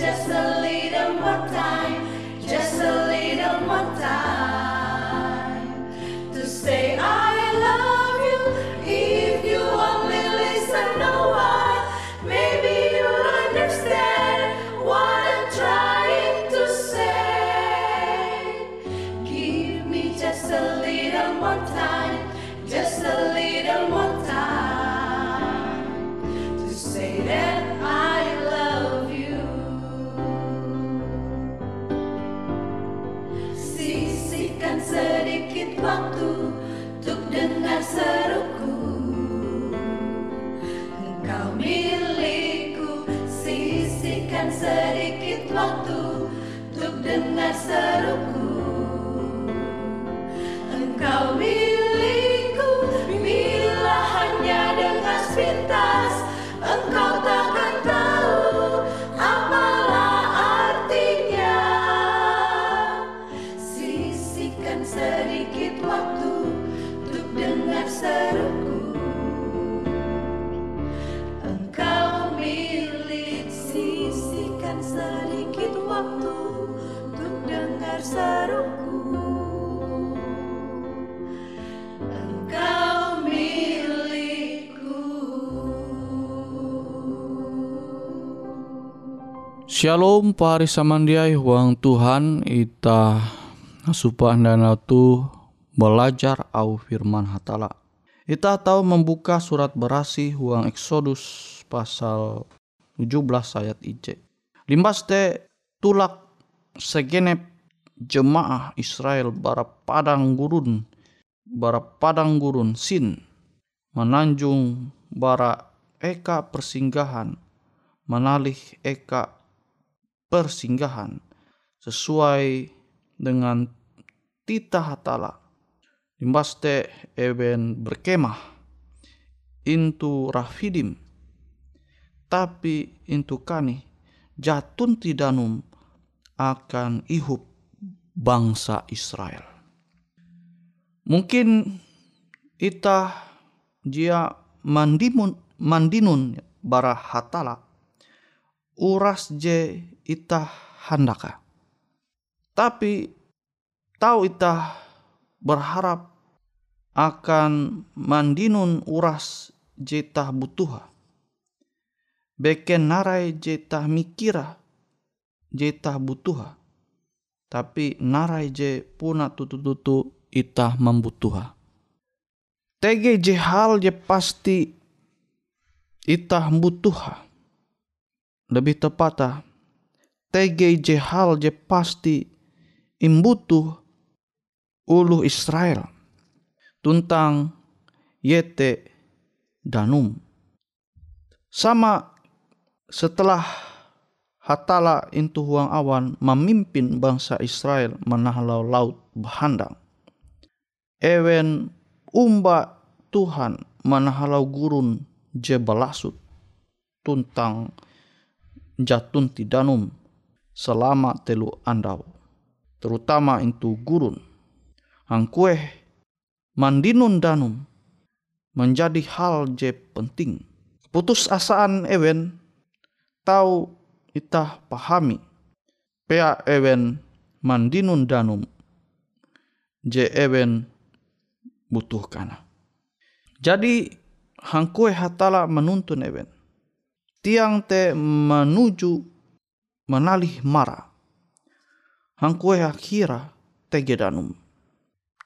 just a Shalom pari samandiai huang Tuhan ita supaya anda tu belajar au firman hatala. Ita tahu membuka surat berasi huang Exodus pasal 17 ayat IC. Limbas te tulak segenep jemaah Israel bara padang gurun bara padang gurun sin menanjung bara eka persinggahan menalih eka persinggahan sesuai dengan tita hatala. Imbaste eben berkemah intu rafidim tapi intu kani jatun tidanum akan ihup bangsa Israel. Mungkin ita jia mandimun mandinun bara hatala uras je ita handaka. Tapi tahu ita berharap akan mandinun uras jeta butuha. Beken narai jeta mikira jeta butuha. Tapi narai je puna tutu-tutu ita membutuha. Tege je hal je pasti ita butuha. Lebih tepatah TGJ hal je pasti imbutuh ulu Israel tuntang yete danum. Sama setelah Hatala intu huang awan memimpin bangsa Israel menahalau laut bahandang. Ewen umba Tuhan menahalau gurun je balasut tuntang jatun tidanum selama telu andau. Terutama itu gurun. Angkueh mandinun danum menjadi hal je penting. Putus asaan ewen tahu itah pahami. Pea ewen mandinun danum je ewen butuhkan. Jadi hangkue hatala menuntun ewen. Tiang te menuju menalih mara. Hangkue akhira tegedanum.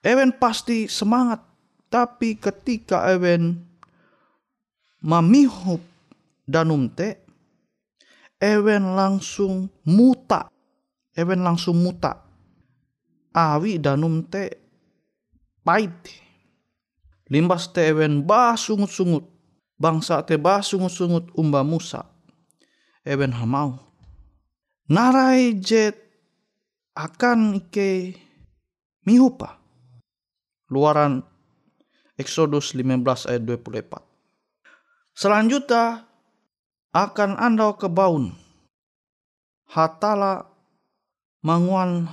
Ewen pasti semangat, tapi ketika ewen mamihup danum te, ewen langsung muta. Ewen langsung muta. Awi danum te pait. Limbas te ewen bah sungut-sungut. Bangsa te bah sungut-sungut umba Musa. Ewen hamau narai jet akan ike mihupa. Luaran Exodus 15 ayat 24. Selanjutnya akan anda ke baun. Hatala manguan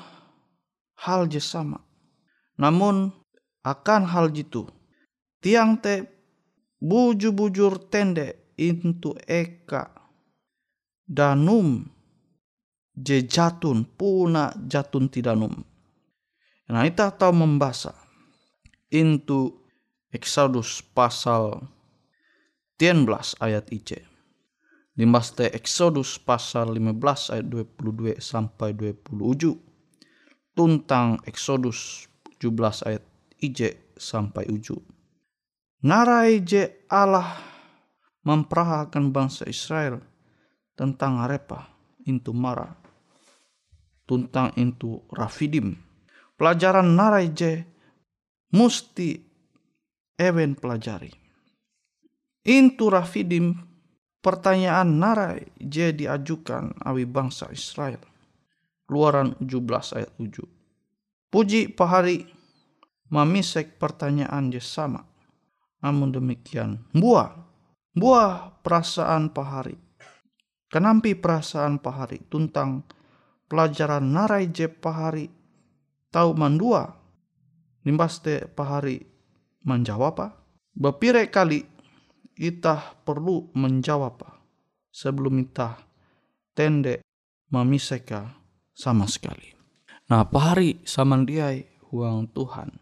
hal je sama. Namun akan hal jitu. Tiang te buju-bujur tende intu eka danum je jatun puna jatun tidanum. Nah kita tahu membaca into Exodus pasal 13 ayat IC. Limbas te Exodus pasal 15 ayat 22 sampai 27. Tuntang Exodus 17 ayat IJ sampai uju. Narai je Allah memperahakan bangsa Israel tentang arepa intu mara tuntang itu rafidim. Pelajaran narai je musti ewen pelajari. Intu rafidim pertanyaan narai je diajukan awi bangsa Israel. Luaran 17 ayat 7. Puji pahari mamisek pertanyaan je sama. Namun demikian, buah, buah perasaan pahari. Kenampi perasaan pahari tuntang pelajaran narai je pahari tahu mandua nimbaste pahari menjawab apa bepire kali itah perlu menjawab sebelum itah tende mamiseka sama sekali. Nah pahari samandiai huang Tuhan.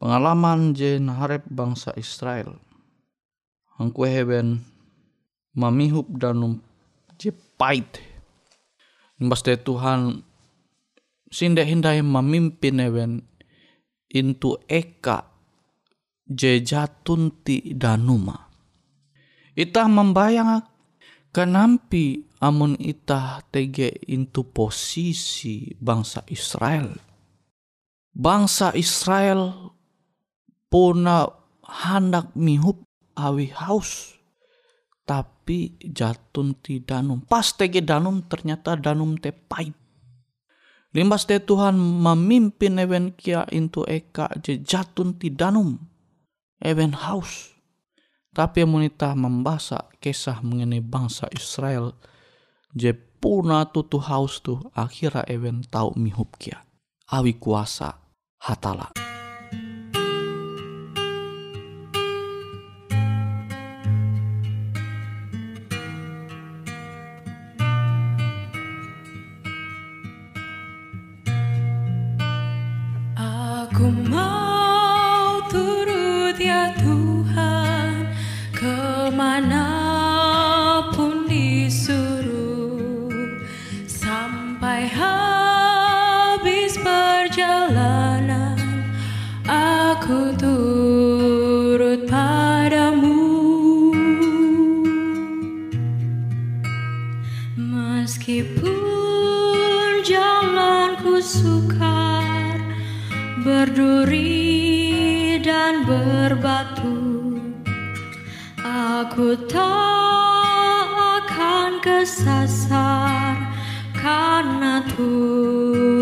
Pengalaman je naharep bangsa Israel. Angkue heben mamihup danum je pait Limbas de Tuhan sinde hindai memimpin ewen intu eka jejatun ti danuma. Itah membayang kenampi amun itah tege intu posisi bangsa Israel. Bangsa Israel puna hendak mihup awi haus tapi jatun ti danum. Pas tege danum ternyata danum te pahit. Limbas te Tuhan memimpin ewen kia intu eka je jatun ti danum. Ewen haus. Tapi amunita membasa kisah mengenai bangsa Israel. Je puna tutu haus tu akhirnya ewen tau mihup kia. Awi kuasa hatala. Berbatu. Aku tak akan kesasar karena turut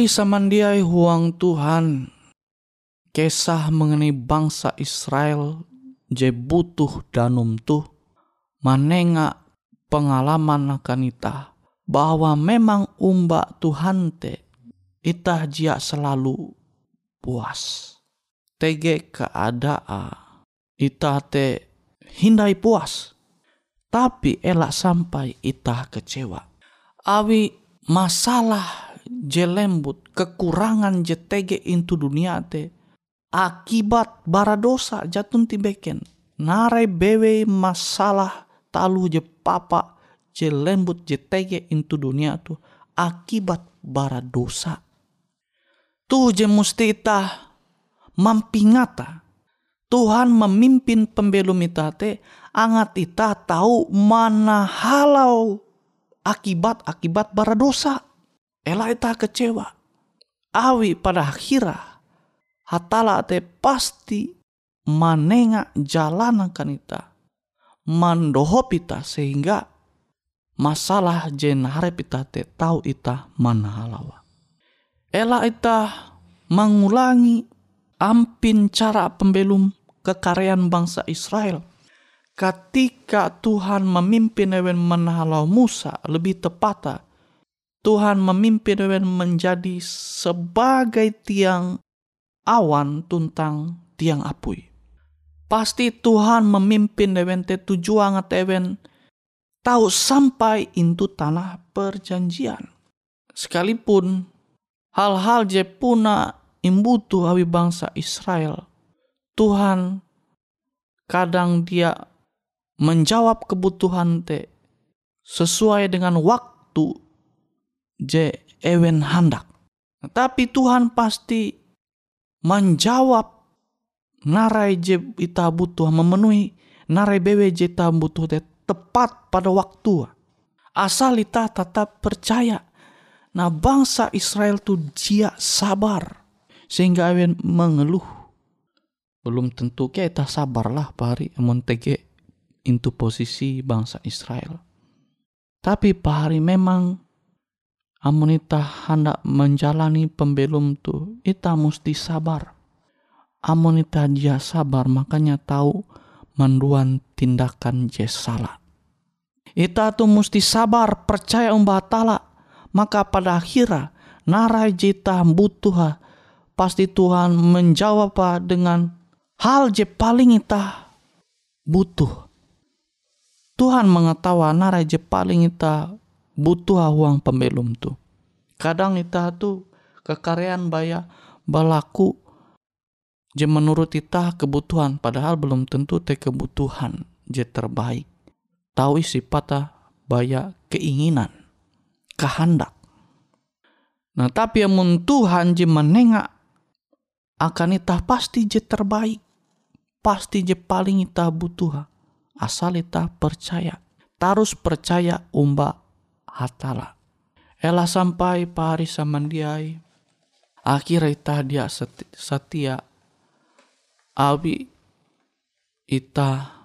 Pahari samandiai huang Tuhan. Kisah mengenai bangsa Israel je butuh danum tuh manenga pengalaman akan ita bahwa memang umba Tuhan te ita jia selalu puas. Tege keadaan ita te hindai puas. Tapi elak sampai ita kecewa. Awi masalah je lembut kekurangan je tege into dunia te akibat bara dosa jatun ti beken. Narai bewe masalah talu je papa je lembut je tege into dunia tu akibat bara dosa. Tu je musti ita mampingata. Tuhan memimpin pembelum ita te angat ita tahu mana halau akibat-akibat bara dosa ela ita kecewa. Awi pada akhirnya hatala te pasti manenga jalan akan ita mandohop ita sehingga masalah jen harap ita te tahu ita mana halawa ela ita mengulangi ampin cara pembelum kekaryaan bangsa Israel. Ketika Tuhan memimpin ewen menahalau Musa, lebih tepatnya Tuhan memimpin ewen menjadi sebagai tiang awan tuntang tiang apui. Pasti Tuhan memimpin ewen te tujuan ewen tahu sampai into tanah perjanjian. Sekalipun hal-hal je puna imbutu awi bangsa Israel, Tuhan kadang dia menjawab kebutuhan te sesuai dengan waktu je ewen hendak. Tapi Tuhan pasti menjawab narai je ita butuh memenuhi narai bewe je ita butuh te tepat pada waktu. Asal ita tetap percaya. Nah bangsa Israel tu dia sabar. Sehingga ewen mengeluh. Belum tentu kita sabarlah pari emon tege into posisi bangsa Israel. Tapi pari memang amun ita hendak menjalani pembelum tu, ita mesti sabar. Amun ita dia sabar, makanya tahu manduan tindakan je salah. Ita tu mesti sabar, percaya umbah tala. Maka pada akhirnya, narai jita butuh pasti Tuhan menjawab dengan hal je paling ita butuh. Tuhan mengetahui narai je paling ita butuh uang pembelum tu. Kadang ita tu kekaryaan baya balaku je menurut ita kebutuhan padahal belum tentu te kebutuhan je terbaik. Tahu patah baya keinginan, kehendak. Nah tapi yang Tuhan je menengak akan ita pasti je terbaik. Pasti je paling ita butuh asal ita percaya. Tarus percaya umba hatala. Ela sampai pari samandiai. Akhirnya ita dia setia. Abi ita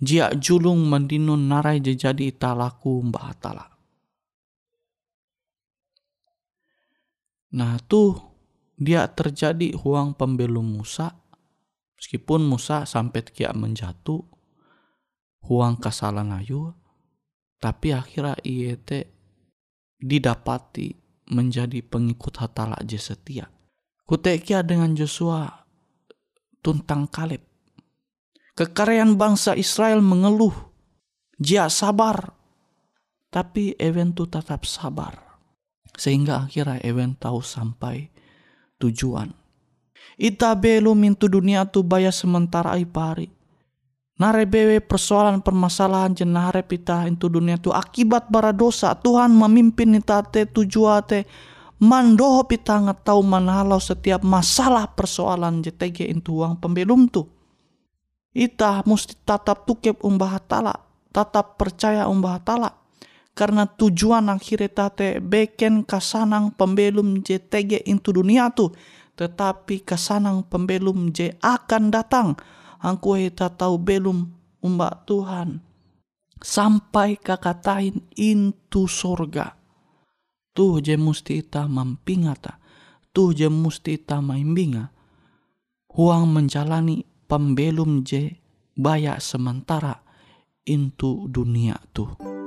jia julung mendinun narai jadi ita laku mbah hatala. Nah tuh dia terjadi huang pembelum Musa. Meskipun Musa sampai kia menjatuh, huang kesalahan ayu tapi akhirnya ia te didapati menjadi pengikut hatala aja setia. Kutekia dengan Joshua tuntang Kaleb kekaryaan bangsa Israel mengeluh. Dia sabar. Tapi Ewen tu tetap sabar. Sehingga akhirnya Ewen tahu sampai tujuan. Ita belum mintu dunia tu bayar sementara pari narebewe persoalan permasalahan jenah pita itu dunia tu. Akibat bara dosa Tuhan memimpin ita te tujuate mandoho pita tahu manalau setiap masalah persoalan JTG itu uang pembelum tu. Ita mesti tetap tukep umbah tala tetap percaya umbah tala. Karena tujuan akhir tate beken kasanang pembelum JTG itu dunia tu. Tetapi kasanang pembelum J akan datang angku heta tahu belum umbak Tuhan. Sampai kakatain intu sorga. Tuh je musti ita mampingata. Tuh je musti ita maimbinga. Huang menjalani pembelum je bayak sementara intu dunia tuh.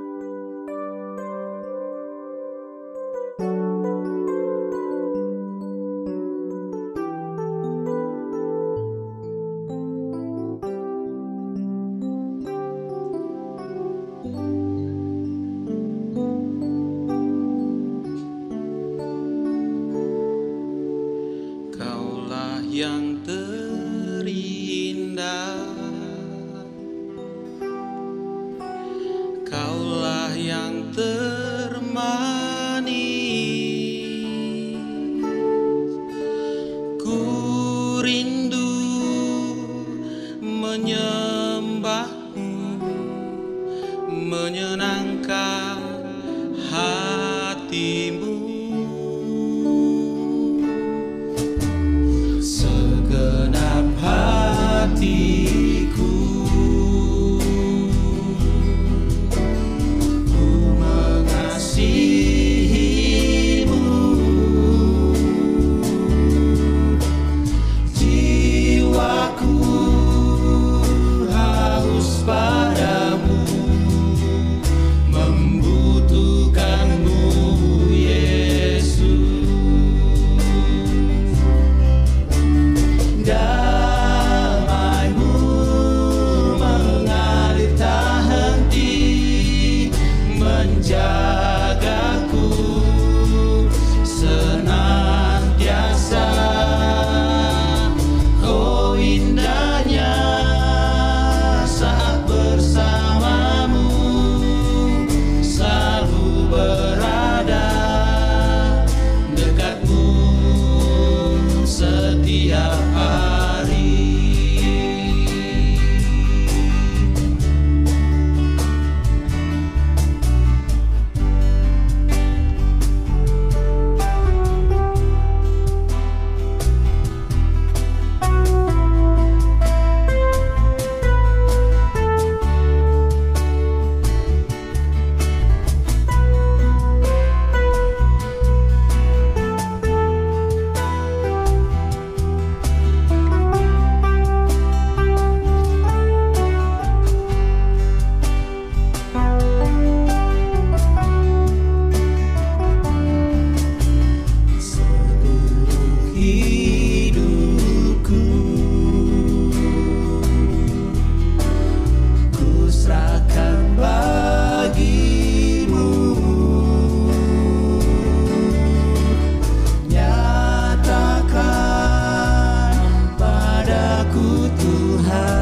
time.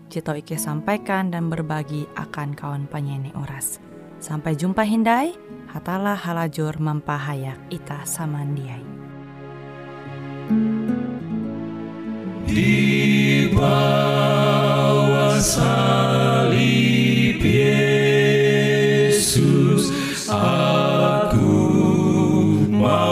tau Ike sampaikan dan berbagi akan kawan penyanyi oras. Sampai jumpa Hindai, hatalah halajur mempahayak ita samandiai. Di bawah salib Yesus aku mau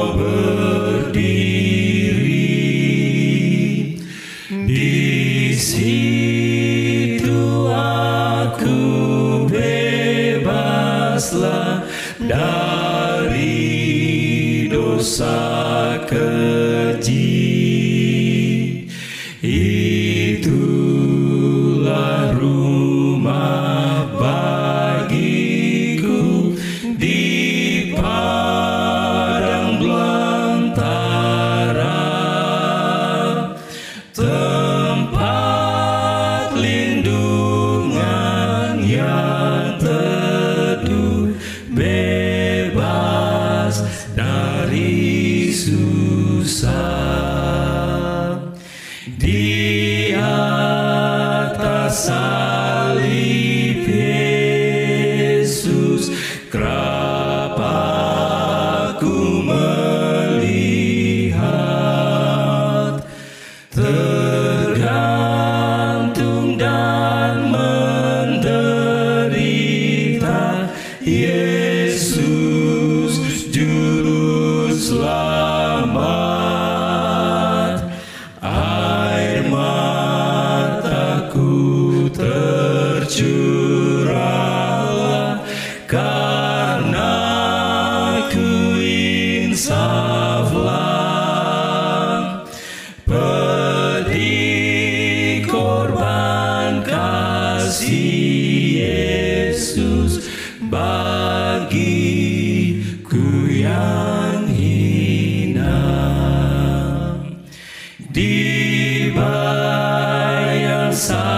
Yesus sorry